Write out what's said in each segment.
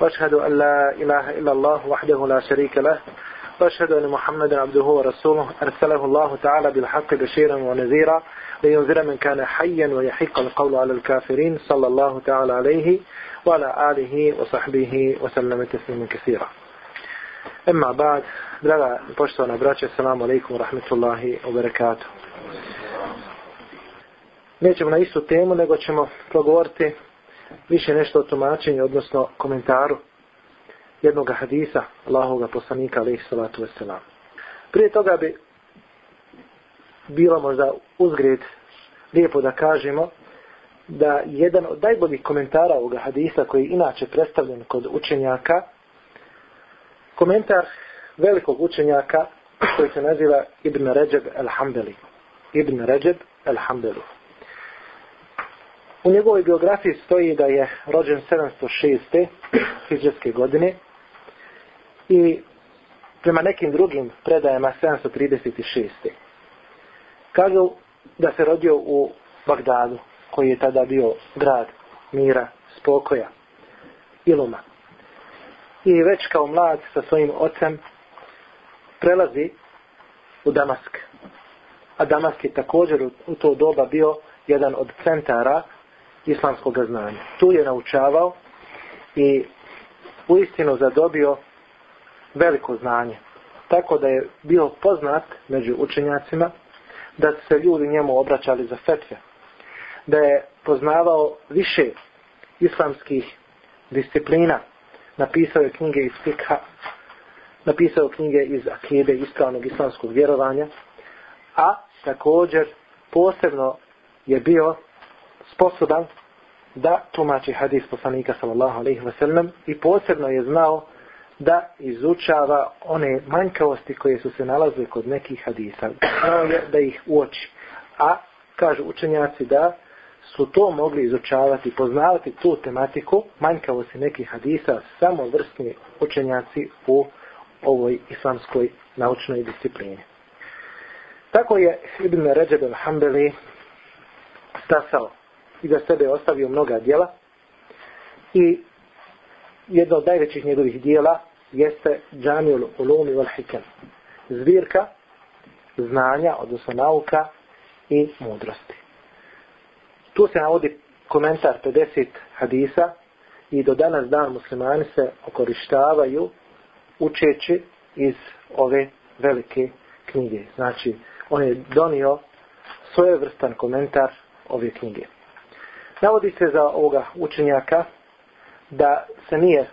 وأشهد أن لا إله إلا الله وحده لا شريك له. وأشهد أن محمدا عبده ورسوله. أرسله الله تعالى بالحق بشيرا ونذيرا لينذر من كان حيا ويحق القول على الكافرين. صلى الله تعالى عليه وعلى آله وصحبه وسلم تسليما كثيرا. أما بعد draga poštovana braća, wa rahmatullahi wa barakatuh. Nećemo na istu temu, nego ćemo progovoriti više nešto o tumačenju, odnosno komentaru jednog hadisa Allahoga poslanika, alaihi salatu wasalam. Prije toga bi bilo možda uzgred lijepo da kažemo da jedan od najboljih komentara ovoga hadisa koji je inače predstavljen kod učenjaka komentar velikog učenjaka koji se naziva Ibn Ređeb al-Hambeli. Ibn Ređeb al-Hambeli. U njegovoj biografiji stoji da je rođen 706. hijđarske godine i prema nekim drugim predajama 736. Kažu da se rodio u Bagdadu, koji je tada bio grad mira, spokoja, iluma. I već kao mlad sa svojim ocem prelazi u Damask. A Damask je također u to doba bio jedan od centara islamskog znanja. Tu je naučavao i u istinu zadobio veliko znanje. Tako da je bio poznat među učenjacima da se ljudi njemu obraćali za fetve. Da je poznavao više islamskih disciplina. Napisao je knjige iz fikha, napisao knjige iz akide ispravnog islamskog vjerovanja, a također posebno je bio sposoban da tumači hadis poslanika sallallahu alaihi ve sellem i posebno je znao da izučava one manjkavosti koje su se nalazile kod nekih hadisa. Znao je da ih uoči. A, kažu učenjaci da su to mogli izučavati, poznavati tu tematiku manjkavosti nekih hadisa samo vrstni učenjaci u ovoj islamskoj naučnoj disciplini. Tako je Ibn Ređeb al-Hambeli stasao iza sebe ostavio mnoga dijela i jedno od najvećih njegovih dijela jeste Džamiul Ulumi wal Hikam. Zbirka znanja, odnosno nauka i mudrosti. Tu se navodi komentar 50 hadisa i do danas dan muslimani se okorištavaju učeći iz ove velike knjige. Znači, on je donio svojevrstan komentar ove knjige. Navodi se za ovoga učenjaka da se nije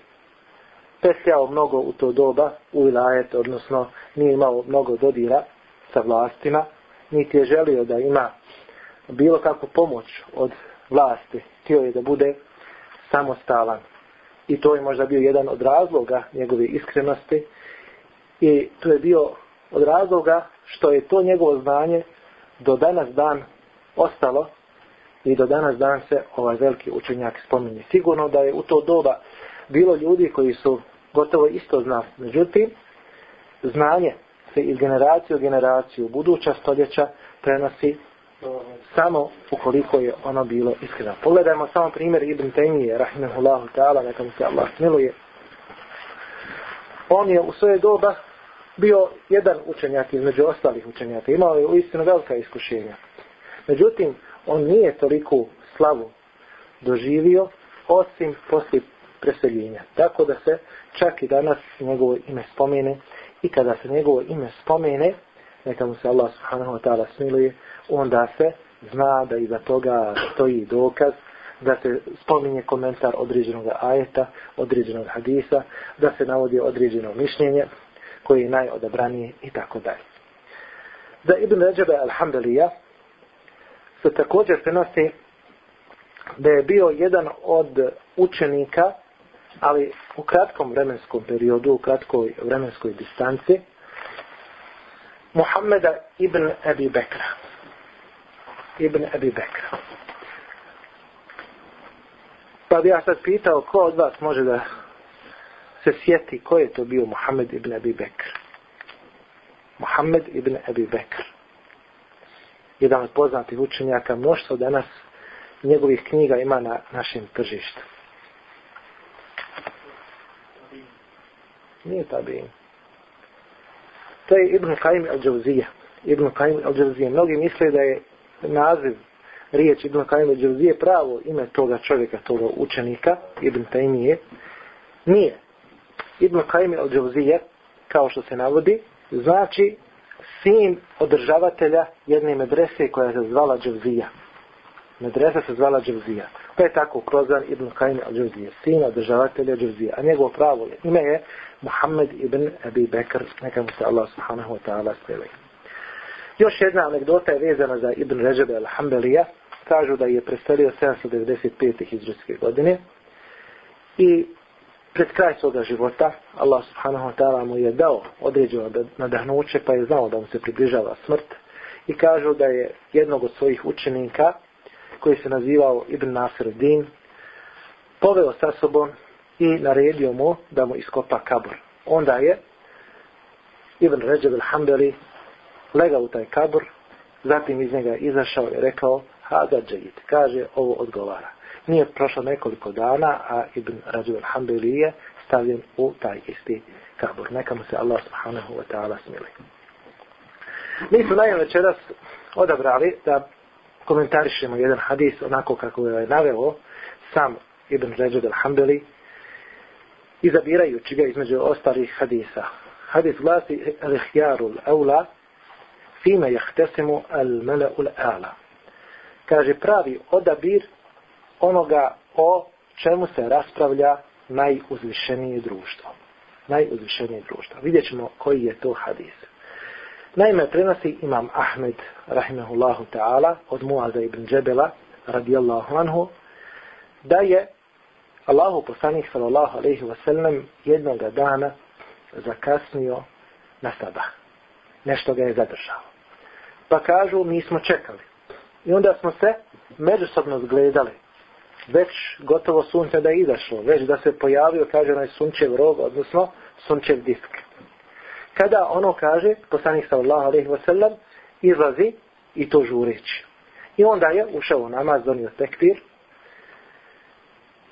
petljao mnogo u to doba u ilajet, odnosno nije imao mnogo dodira sa vlastima, niti je želio da ima bilo kakvu pomoć od vlasti. Htio je da bude samostalan. I to je možda bio jedan od razloga njegove iskrenosti. I to je bio od razloga što je to njegovo znanje do danas dan ostalo i do danas dan se ovaj veliki učenjak spominje. Sigurno da je u to doba bilo ljudi koji su gotovo isto znali. Međutim, znanje se iz generacije u generaciju buduća stoljeća prenosi e, samo ukoliko je ono bilo iskreno. Pogledajmo samo primjer Ibn Taymije, rahimahullahu ta'ala, neka mu se Allah smiluje. On je u svoje doba bio jedan učenjak između ostalih učenjaka. Imao je u istinu velika iskušenja. Međutim, on nije toliko slavu doživio, osim poslije preseljenja. Tako da se čak i danas njegovo ime spomene i kada se njegovo ime spomene, neka mu se Allah subhanahu wa ta'ala smiluje, onda se zna da iza toga stoji dokaz, da se spominje komentar određenog ajeta, određenog hadisa, da se navodi određeno mišljenje koje je najodabranije i tako dalje. Za Ibn Ređebe, alhamdulillah, što također prenosi da je bio jedan od učenika, ali u kratkom vremenskom periodu, u kratkoj vremenskoj distanci, Muhammeda ibn Abi Bekra. Ibn Abi Bekra. Pa bi ja sad pitao ko od vas može da se sjeti ko je to bio Muhammed ibn Abi Bekr. Muhammed ibn Abi Bekr jedan od poznatih učenjaka, mnoštvo danas njegovih knjiga ima na našem tržištu. Nije tabiin. To je Ibn Qaim al-Đavzija. Ibn Qaim al-Đavzija. Mnogi misle da je naziv riječ Ibn Qaim al-Đavzija pravo ime toga čovjeka, toga učenika, Ibn Taymije. Nije. Ibn Qaim al-Đavzija, kao što se navodi, znači sin održavatelja jedne medrese koja se zvala Dževzija. Medresa se zvala Dževzija. Pa je tako prozvan ibn Kajim al-Džavzija, sin održavatelja Dževzija. A njegovo pravo je, ime je Muhammed ibn Abi Bekr, neka mu se Allah subhanahu wa ta'ala spjeli. Još jedna anegdota je vezana za Ibn Režebe al-Hambelija. Kažu da je preselio 795. hijđarske godine. I pred kraj svoga života Allah subhanahu wa ta'ala mu je dao određeno nadahnuće pa je znao da mu se približava smrt. I kažu da je jednog od svojih učenika koji se nazivao Ibn Nasir Din, poveo sa sobom i naredio mu da mu iskopa kabur. Onda je Ibn Ređeb al-Hambeli legao u taj kabur, zatim iz njega izašao i rekao Hada džajit, kaže ovo odgovara. Nije prošlo nekoliko dana, a Ibn Rađu al-Hambeli je stavljen u taj isti kabur. Neka mu se Allah subhanahu wa ta'ala smili. Mi smo najem večeras odabrali da komentarišemo jedan hadis onako kako je naveo sam Ibn Ređed al-Hambeli izabirajući ga između ostalih hadisa. Hadis glasi Rihjarul Aula al-awla fima jahtesimu al-mala'u al-ala. Kaže pravi odabir onoga o čemu se raspravlja najuzvišenije društvo. Najuzvišenije društvo. Vidjet ćemo koji je to hadis. Naime, prenosi imam Ahmed, rahimahullahu ta'ala, od Muaza ibn Džebela, radijallahu anhu, da je Allahu poslanih, sallallahu alaihi wasallam jednoga jednog dana zakasnio na sabah. Nešto ga je zadržao. Pa kažu, mi smo čekali. I onda smo se međusobno zgledali. Već gotovo sunce da je izašlo. Već da se pojavio, kaže onaj sunčev rog, odnosno sunčev disk kada ono kaže, poslanik sallallahu alaihi wa sallam, izlazi i to žureći. I onda je ušao u namaz, donio tekbir,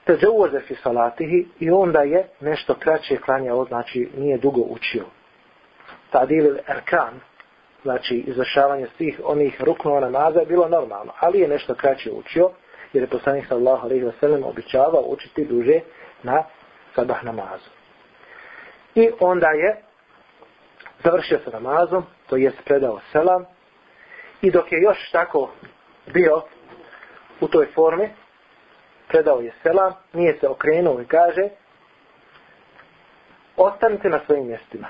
te zauze fi salatihi i onda je nešto kraće klanjao, znači nije dugo učio. Tadil erkan, znači izvršavanje svih onih ruknova namaza je bilo normalno, ali je nešto kraće učio, jer je poslanik sallallahu alaihi wa sallam običavao učiti duže na sabah namazu. I onda je završio sa namazom, to jest predao selam, i dok je još tako bio u toj formi, predao je selam, nije se okrenuo i kaže, ostanite na svojim mjestima.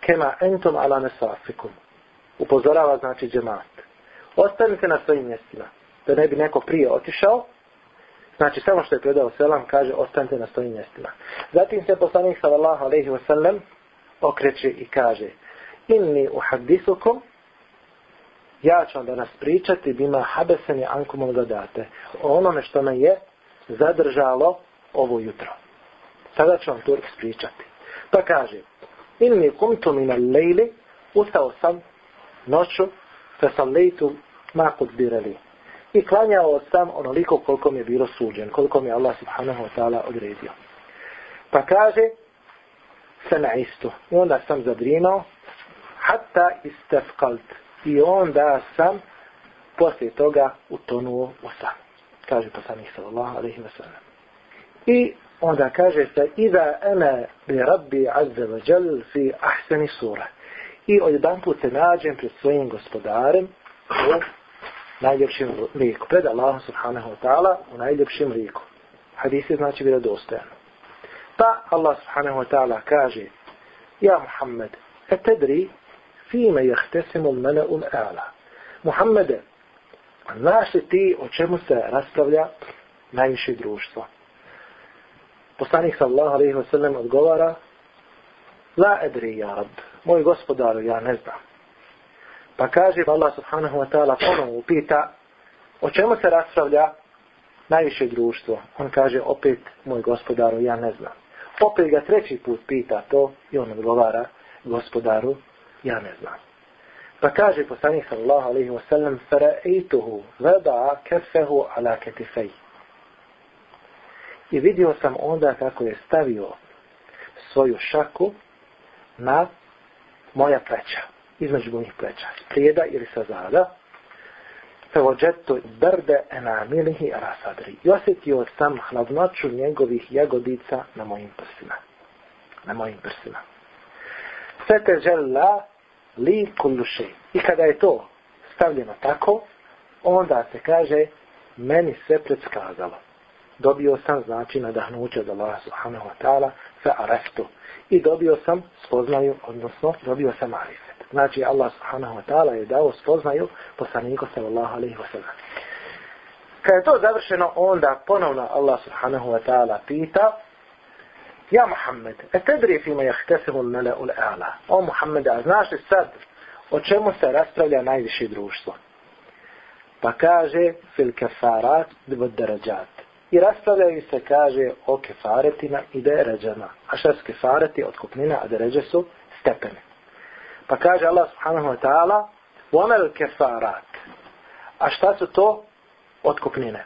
Kema entum ala nesafikum. Upozorava znači džemat. Ostanite na svojim mjestima. Da ne bi neko prije otišao, Znači, samo što je predao selam, kaže, ostanite na svojim mjestima. Zatim se poslanik sallallahu alaihi wa sallam okreće i kaže inni uhadisukum ja ću vam danas pričati bima habeseni ankumom gadate o onome što me je zadržalo ovo jutro. Sada ću vam to ispričati. Pa kaže inni kumtu minal lejli ustao sam noću fe ma kudbirali i klanjao sam onoliko koliko mi je bilo suđen, koliko mi je Allah subhanahu wa ta'ala odredio. Pa kaže se na istu. I onda sam zadrinao, hatta istefkalt. I onda sam poslije toga utonuo u san. Kaže poslanih sallallahu alaihi wa sallam. I onda kaže se, Iza ene bi rabbi azza wa jal fi ahseni sura. I odjedan put se nađem pred svojim gospodarem u najljepšim liku. Pred Allahom subhanahu wa ta'ala u najljepšim liku. Hadis je znači bilo dostojano. Pa Allah subhanahu wa ta'ala kaže Ja Muhammed, e tedri fime jehtesimu l-mela'u ala. Muhammede, znaš li ti o čemu se raspravlja najviše društvo? Poslanik sallallahu alaihi wa sallam odgovara La edri ja rab, moj gospodaru, ja ne znam. Pa kaže Allah subhanahu wa ta'ala ponovno pita o čemu se raspravlja najviše društvo. On kaže opet moj gospodaru, ja ne znam. Opet ga treći put pita to i on odgovara gospodaru, ja ne znam. Pa kaže poslanik sallallahu alaihi wa sallam fara'ituhu vada kefehu ala ketifej. I vidio sam onda kako je stavio svoju šaku na moja pleća, između mojih pleća, prijeda ili sa zada, fevođetu brde enamilihi rasadri. I osjetio sam hladnoću njegovih jagodica na mojim prsima. Na mojim prsima. Sve te žela li kulluše. I kada je to stavljeno tako, onda se kaže, meni sve predskazalo. Dobio sam znači nadahnuće od Allaha subhanahu wa ta'ala fe areftu. I dobio sam spoznaju, odnosno dobio sam arif. Znači Allah subhanahu wa ta'ala je dao spoznaju poslaniku sallallahu alaihi wa sallam. Kada je to završeno, onda ponovno Allah subhanahu wa ta'ala pita Ja Muhammed, e tedri fima jahtesimu mele ul ala. O Muhammed, a znaš li sad o čemu se raspravlja najviše društvo? Pa kaže fil kefarat dvod darađat. I raspravljaju se, kaže, o kefaretima i deređama. A šta su kefareti? Otkupnina, a deređe su stepene. Pa kaže Allah subhanahu wa ta'ala وَمَلْ كَفَارَاتِ A šta su to? Otkupnine.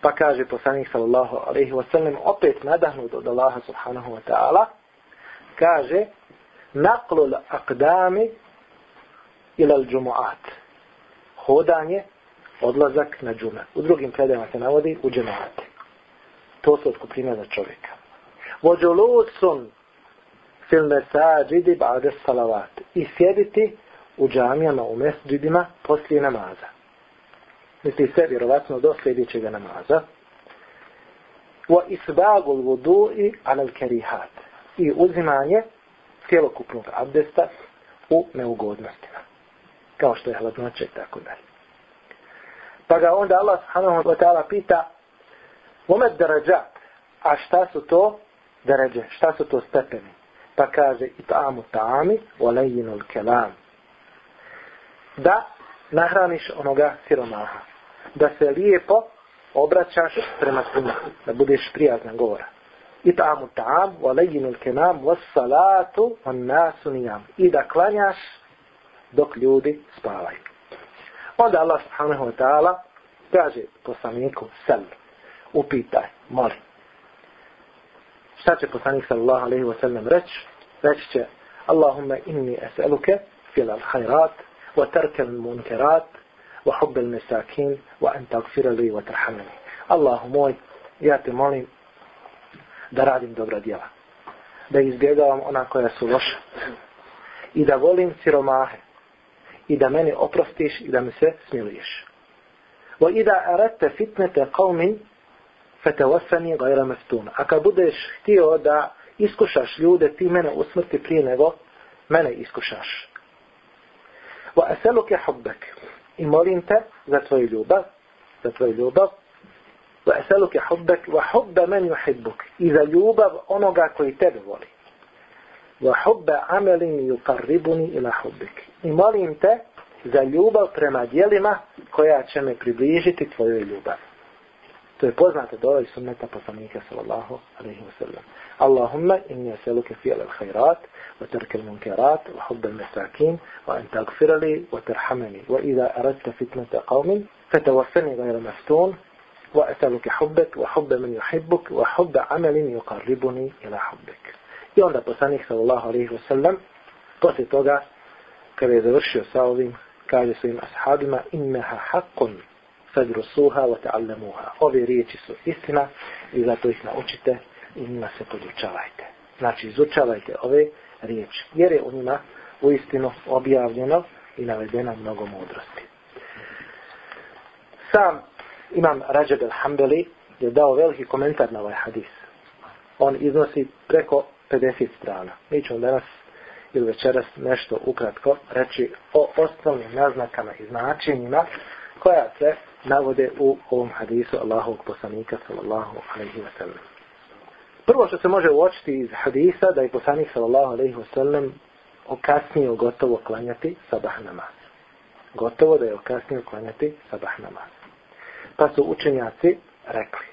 Pa kaže poslanik sallallahu alaihi wa sallam opet nadahnut od Allaha subhanahu wa ta'ala kaže نَقْلُ الْأَقْدَامِ إِلَى الْجُمُعَاتِ Hodanje, odlazak na džume. U drugim predajama se navodi u džemate. To su otkupnine za čovjeka. وَجُلُوسٌ fil mesađidi ba'de salavat. I sjediti u džamijama, u mesđidima poslije namaza. Misli se vjerovatno do sljedećeg namaza. Wa isbagul vudu'i alal kerihat. I uzimanje cijelokupnog abdesta u neugodnostima. Kao što je hladnoće i tako dalje. Pa ga onda Allah subhanahu wa ta'ala pita Vomet darađat. A šta su to darađe? Šta su to stepeni? Pa kaže i ta'amu ta'ami walejinu kelam da nahraniš onoga siromaha. Da se lijepo obraćaš prema svima. Da budeš prijazna govora. I ta'amu ta'am walejinu kelam was salatu on nasu nijam i da klanjaš dok ljudi spavaju. Onda Allah subhanahu wa ta'ala kaže poslaniku sel upitaj, molim. Šta će poslanik sallallahu alaihi wa sallam reći? Reći će Allahumma inni es'aluke fil al khairat wa tarka al munkarat wa hubb al masakin wa an taghfira li wa tarhamni. Allahu moj, ja te molim da radim dobra djela. Da izbjegavam ona koja su loša. I da volim siromahe. I da meni oprostiš i da mi se smiluješ. Wa idha aradta fitnata qaumin fetevosani gajra meftuna. A kad budeš htio da iskušaš ljude, ti mene usmrti prije nego mene iskušaš. Wa asaluke hubbek. I molim te za tvoju ljubav, za tvoju ljubav, wa asaluke hubbek, wa hubba men yuhibbuk. I za ljubav onoga koji tebe voli. Wa hubba amelin yukarribuni ila hubbek. I molim te za ljubav prema dijelima koja će me približiti tvojoj ljubavi. To je poznate dole iz sunneta poslanika sallallahu alaihi wa sallam. Allahumma inni asaluke fi'al al-khairat wa tarka al-munkarat wa hubb al-masakin wa an taghfira li wa tarhamani wa idha aradta fitnata qaumin fatawaffani ghayra maftun wa asaluke hubbak wa hubba man yuhibbuk wa hubba amalin yuqarribuni ila hubbik. I onda poslanik sallallahu alaihi wa sallam posle toga kada je završio sa ovim kaže svojim ashabima innaha haqqun fadrusuha wa ta'allamuha. Ove riječi su istina i zato ih naučite i njima se podučavajte. Znači, izučavajte ove riječi. Jer je u njima u istinu objavljeno i navedeno mnogo mudrosti. Sam imam Rajab al-Hambeli je dao veliki komentar na ovaj hadis. On iznosi preko 50 strana. Mi ćemo danas ili večeras nešto ukratko reći o osnovnim naznakama i značenjima koja se navode u ovom hadisu Allahovog poslanika sallallahu alaihi wa sallam. Prvo što se može uočiti iz hadisa da je poslanik sallallahu alaihi wa sallam okasnio gotovo klanjati sabah namaz. Gotovo da je okasnio klanjati sabah namaz. Pa su učenjaci rekli,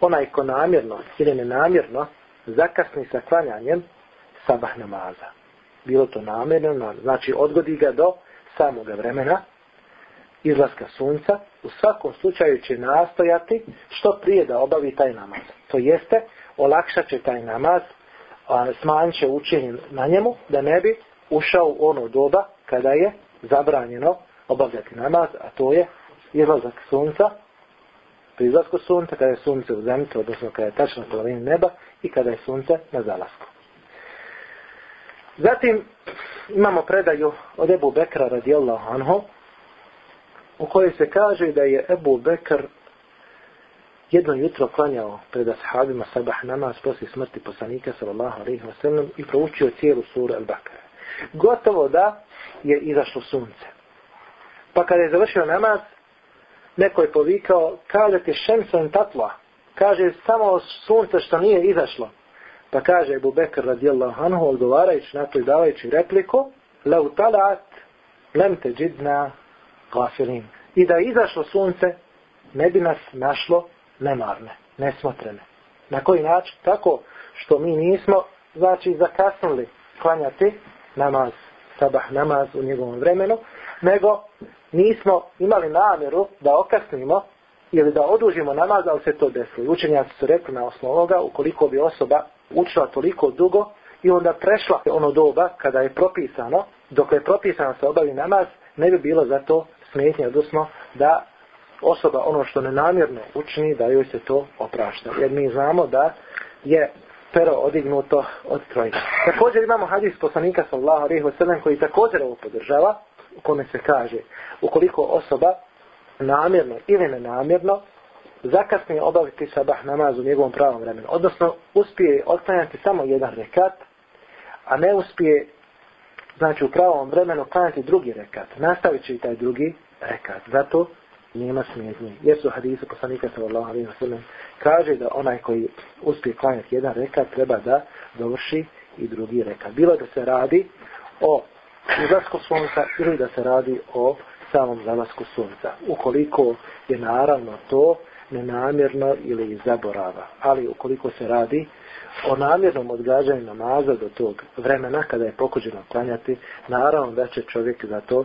onaj ko namjerno ili nenamjerno zakasni sa klanjanjem sabah namaza. Bilo to namjerno, znači odgodi ga do samoga vremena, izlaska sunca, u svakom slučaju će nastojati što prije da obavi taj namaz. To jeste, olakšat će taj namaz smanjit će učenje na njemu, da ne bi ušao u ono doba kada je zabranjeno obavljati namaz, a to je izlazak sunca, pri izlasku sunca, kada je sunce u zemlji, odnosno kada je tačno polovini neba i kada je sunce na zalasku. Zatim imamo predaju od Ebu Bekra radijallahu anhu, u kojoj se kaže da je Ebu Bekr jedno jutro klanjao pred ashabima sabah namaz poslije smrti poslanika sallallahu alaihi wa sallam i proučio cijelu suru Al-Bakara. Gotovo da je izašlo sunce. Pa kada je završio namaz, neko je povikao, kaže ti šemsen tatla, kaže samo sunce što nije izašlo. Pa kaže Ebu Bekr radijallahu anhu, odgovarajući na to i davajući repliku, lau talat lem te gafirin. I da je izašlo sunce, ne bi nas našlo nemarne, nesmotrene. Na koji način? Tako što mi nismo, znači, zakasnili klanjati namaz, sabah namaz u njegovom vremenu, nego nismo imali namjeru da okasnimo ili da odužimo namaz, ali se to desilo. Učenjaci su rekli na osnovoga, ukoliko bi osoba učila toliko dugo i onda prešla ono doba kada je propisano, dok je propisano se obavi namaz, ne bi bilo za to smetnje, odnosno da osoba ono što nenamjerno učini, da joj se to oprašta. Jer mi znamo da je pero odignuto od trojka. Također imamo hadis poslanika sallahu alaihi wa koji također ovo podržava, u kome se kaže, ukoliko osoba namjerno ili nenamjerno zakasnije obaviti sabah namaz u njegovom pravom vremenu. Odnosno, uspije otklanjati samo jedan rekat, a ne uspije, znači u pravom vremenu, klanjati drugi rekat. Nastavit će i taj drugi rekat. Zato nema smetnje. Jer su hadisu poslanika sallallahu alaihi wa sallam kaže da onaj koji uspije klanjati jedan rekat treba da dovrši i drugi rekat. Bilo da se radi o izlasku sunca ili da se radi o samom zalasku sunca. Ukoliko je naravno to nenamjerno ili zaborava. Ali ukoliko se radi o namjernom odgađanju namaza do tog vremena kada je pokuđeno klanjati, naravno da će čovjek za to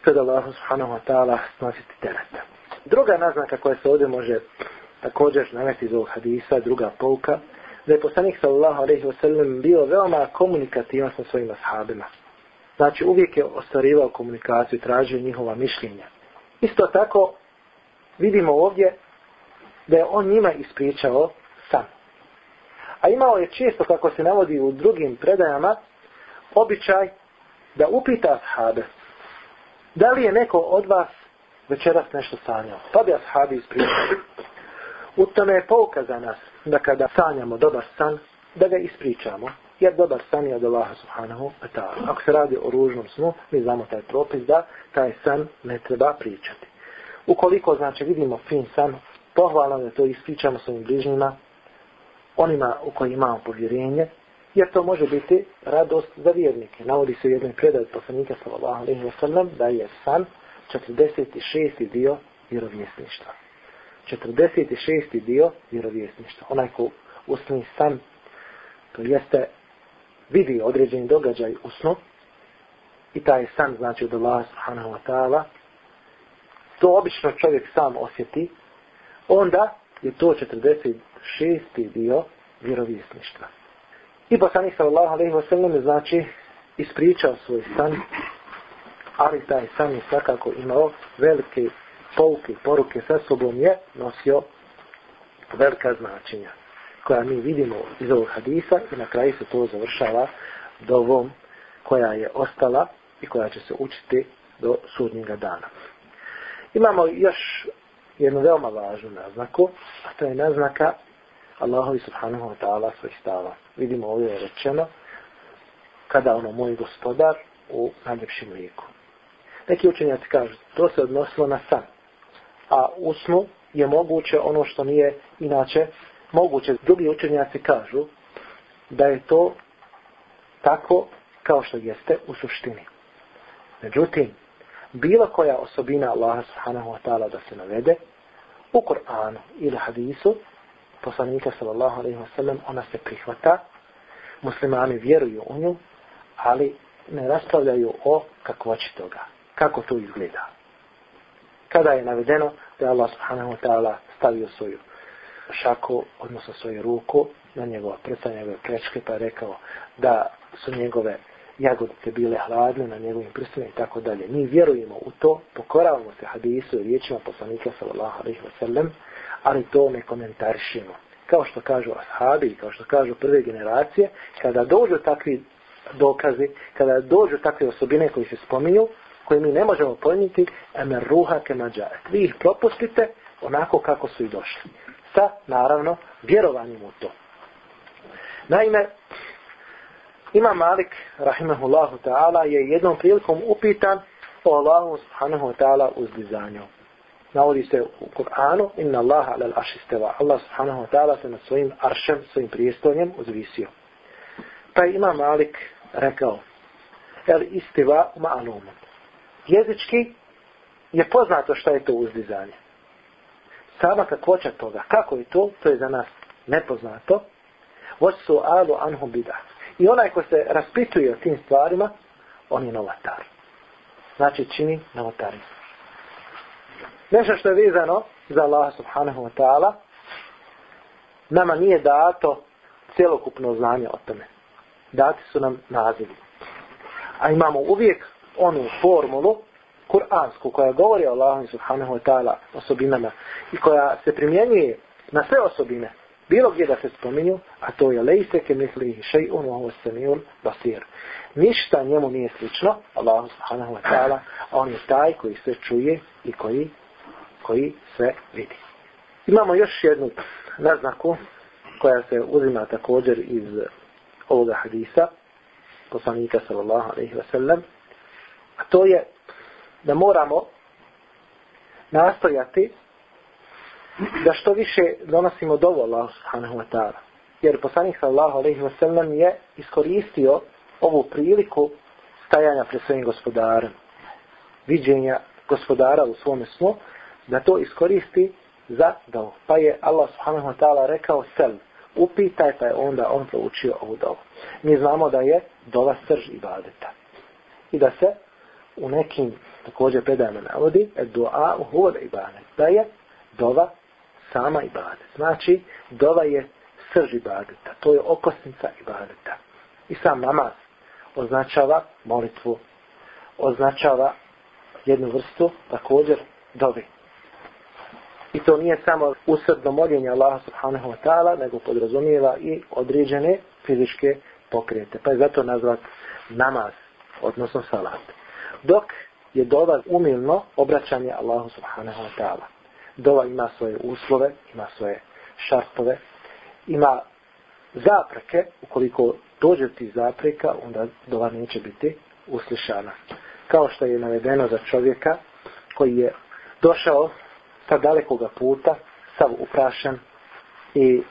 kada Allah subhanahu wa ta'ala snositi tereta. Druga naznaka koja se ovdje može također navesti iz ovog hadisa, druga pouka, da je poslanik sallallahu alaihi wasallam bio veoma komunikativan sa svojim ashabima. Znači uvijek je ostvarivao komunikaciju, tražio njihova mišljenja. Isto tako vidimo ovdje da je on njima ispričao. A imao je često, kako se navodi u drugim predajama, običaj da upita ashabe da li je neko od vas večeras nešto sanjao. Pa bi ashabi ispričali. U tome je pouka za nas da kada sanjamo dobar san, da ga ispričamo. Jer dobar san je od Allaha subhanahu wa ta'ala. Ako se radi o ružnom snu, mi znamo taj propis da taj san ne treba pričati. Ukoliko, znači, vidimo fin san, pohvalno da to ispričamo svojim bližnjima, onima u koji imamo povjerenje, jer to može biti radost za vjernike. Navodi se u jednoj predaj poslanika sallallahu alaihi wa sallam da je san 46. dio vjerovjesništva. 46. dio vjerovjesništva. Onaj ko usni san, to jeste vidi određeni događaj u snu, i taj san znači od Allah subhanahu wa ta'ala, to obično čovjek sam osjeti, onda je to 46 dio vjerovjesništva. I poslanik sallallahu alejhi ve sellem znači ispričao svoj san, ali taj san je svakako imao velike pouke, poruke sa sobom je nosio velika značenja koja mi vidimo iz ovog hadisa i na kraju se to završava dovom koja je ostala i koja će se učiti do sudnjega dana. Imamo još jednu veoma važnu naznaku, a to je naznaka Allahovi subhanahu wa ta'ala svojih stava. Vidimo ovdje je rečeno kada ono moj gospodar u najljepšem liku. Neki učenjaci kažu, to se odnosilo na san. A u snu je moguće ono što nije inače moguće. Drugi učenjaci kažu da je to tako kao što jeste u suštini. Međutim, bilo koja osobina Allaha subhanahu wa ta'ala da se navede u Koranu ili hadisu, poslanika sallallahu alaihi wasallam, ona se prihvata, muslimani vjeruju u nju, ali ne raspravljaju o kakvoći toga kako to izgleda. Kada je navedeno da je Allah subhanahu wa ta'ala stavio svoju šaku, odnosno svoju ruku, na njegova prsa, njegove prečke, pa je rekao da su njegove jagodice bile hladne na njegovim prstima i tako dalje. Mi vjerujemo u to, pokoravamo se hadisu i riječima poslanika sallallahu alaihi wa sallam, ali to ne komentarišemo. Kao što kažu ashabi, kao što kažu prve generacije, kada dođu takvi dokazi, kada dođu takve osobine koji se spominju, koje mi ne možemo pojmiti, emer ruha ke. Vi ih propustite onako kako su i došli. Sa, naravno, vjerovanjem u to. Naime, ima Malik, rahimahullahu ta'ala, je jednom prilikom upitan o Allahu subhanahu wa ta'ala uzdizanju. Navodi se u Kur'anu, inna Allaha ala al-ašisteva. Allah subhanahu wa ta'ala se nad svojim aršem, svojim prijestoljem uzvisio. Pa je ima Malik rekao, el istiva ma'alumun. Jezički je poznato šta je to uzdizanje. Sama kakvoća toga, kako je to, to je za nas nepoznato. Voć su alu anhu bidah. I onaj ko se raspituje o tim stvarima, on je novatar. Znači čini novotari. Nešto što je vezano za Allah subhanahu wa ta'ala, nama nije dato celokupno znanje o tome. Dati su nam nazivi. A imamo uvijek onu formulu, kuransku, koja govori o Allahu subhanahu wa ta'ala osobinama i koja se primjenjuje na sve osobine, bilo gdje da se spominju, a to je lejse ke misli šej un ovo samijul basir. Ništa njemu nije slično, Allah subhanahu wa ta'ala, a on je taj koji sve čuje i koji, koji sve vidi. Imamo još jednu naznaku koja se uzima također iz ovoga hadisa, poslanika sallallahu alaihi wa sallam, a to je da moramo nastojati da što više donosimo dovo Allahu subhanahu wa ta'ala. Jer poslanik sallahu alaihi wa sallam je iskoristio ovu priliku stajanja pred svojim gospodarom, Viđenja gospodara u svome snu, da to iskoristi za dovo. Pa je Allah subhanahu wa ta'ala rekao sel, upitaj pa je onda on proučio ovu dovu. Mi znamo da je dova srž ibadeta. I da se u nekim također predajama navodi, dua huva ibadet. Da je dova sama ibadet. Znači, dova je srž ibadeta. To je okosnica ibadeta. I sam namaz označava molitvu. Označava jednu vrstu također dove. I to nije samo usredno moljenje Allaha subhanahu wa ta'ala, nego podrazumijeva i određene fizičke pokrete. Pa je zato nazvat namaz, odnosno salat. Dok je dova umilno obraćanje Allahu subhanahu wa ta'ala dova ima svoje uslove, ima svoje šartove, ima zapreke, ukoliko dođe ti zapreka, onda dova neće biti uslišana. Kao što je navedeno za čovjeka koji je došao sa dalekoga puta, sav uprašen i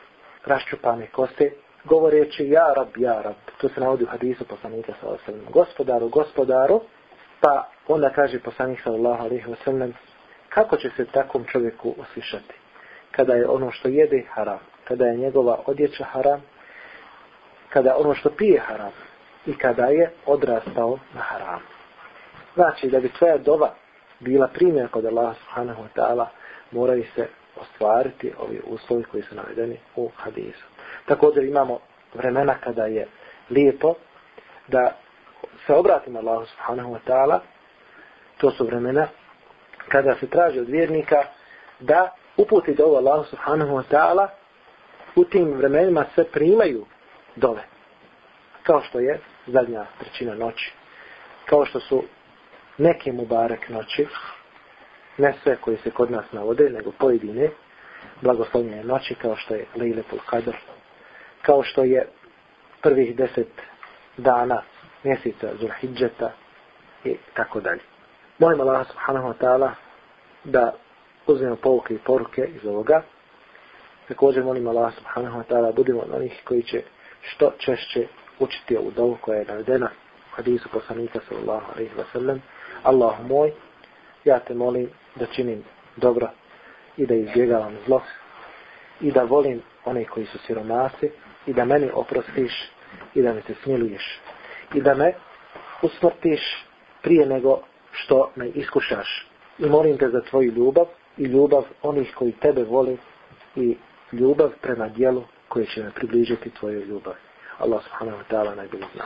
raščupane koste, govoreći ja rab, ja rab. To se navodi u hadisu poslanika sallallahu alejhi. Gospodaru, gospodaru, pa onda kaže poslanik sallallahu alejhi wasallam kako će se takvom čovjeku osvišati? Kada je ono što jede haram, kada je njegova odjeća haram, kada je ono što pije haram i kada je odrastao na haram. Znači, da bi tvoja dova bila primjer kod Allah subhanahu wa ta'ala, moraju se ostvariti ovi uslovi koji su navedeni u hadisu. Također imamo vremena kada je lijepo da se obratimo Allah subhanahu wa ta'ala, to su vremena kada se traži od vjernika da uputi do Allah subhanahu wa ta'ala u tim vremenima se primaju dove. Kao što je zadnja trećina noći. Kao što su neke mubarek noći, ne sve koji se kod nas navode, nego pojedine blagoslovljene noći, kao što je Lejletul Qadr, kao što je prvih deset dana mjeseca Zulhidžeta i tako dalje. Molim Allah subhanahu wa ta'ala da uzmemo pouke i poruke iz ovoga. Također molim Allah subhanahu wa ta'ala budemo od onih koji će što češće učiti ovu dovu koja je navedena u hadisu poslanika sallallahu alaihi wa sallam. Allah moj, ja te molim da činim dobro i da izbjegavam zlo i da volim one koji su siromasi i da meni oprostiš i da me se smiluješ i da me usmrtiš prije nego što me iskušaš. I molim te za tvoju ljubav i ljubav onih koji tebe voli i ljubav prema dijelu koje će me približiti tvojoj ljubavi. Allah subhanahu wa ta'ala najbolje zna.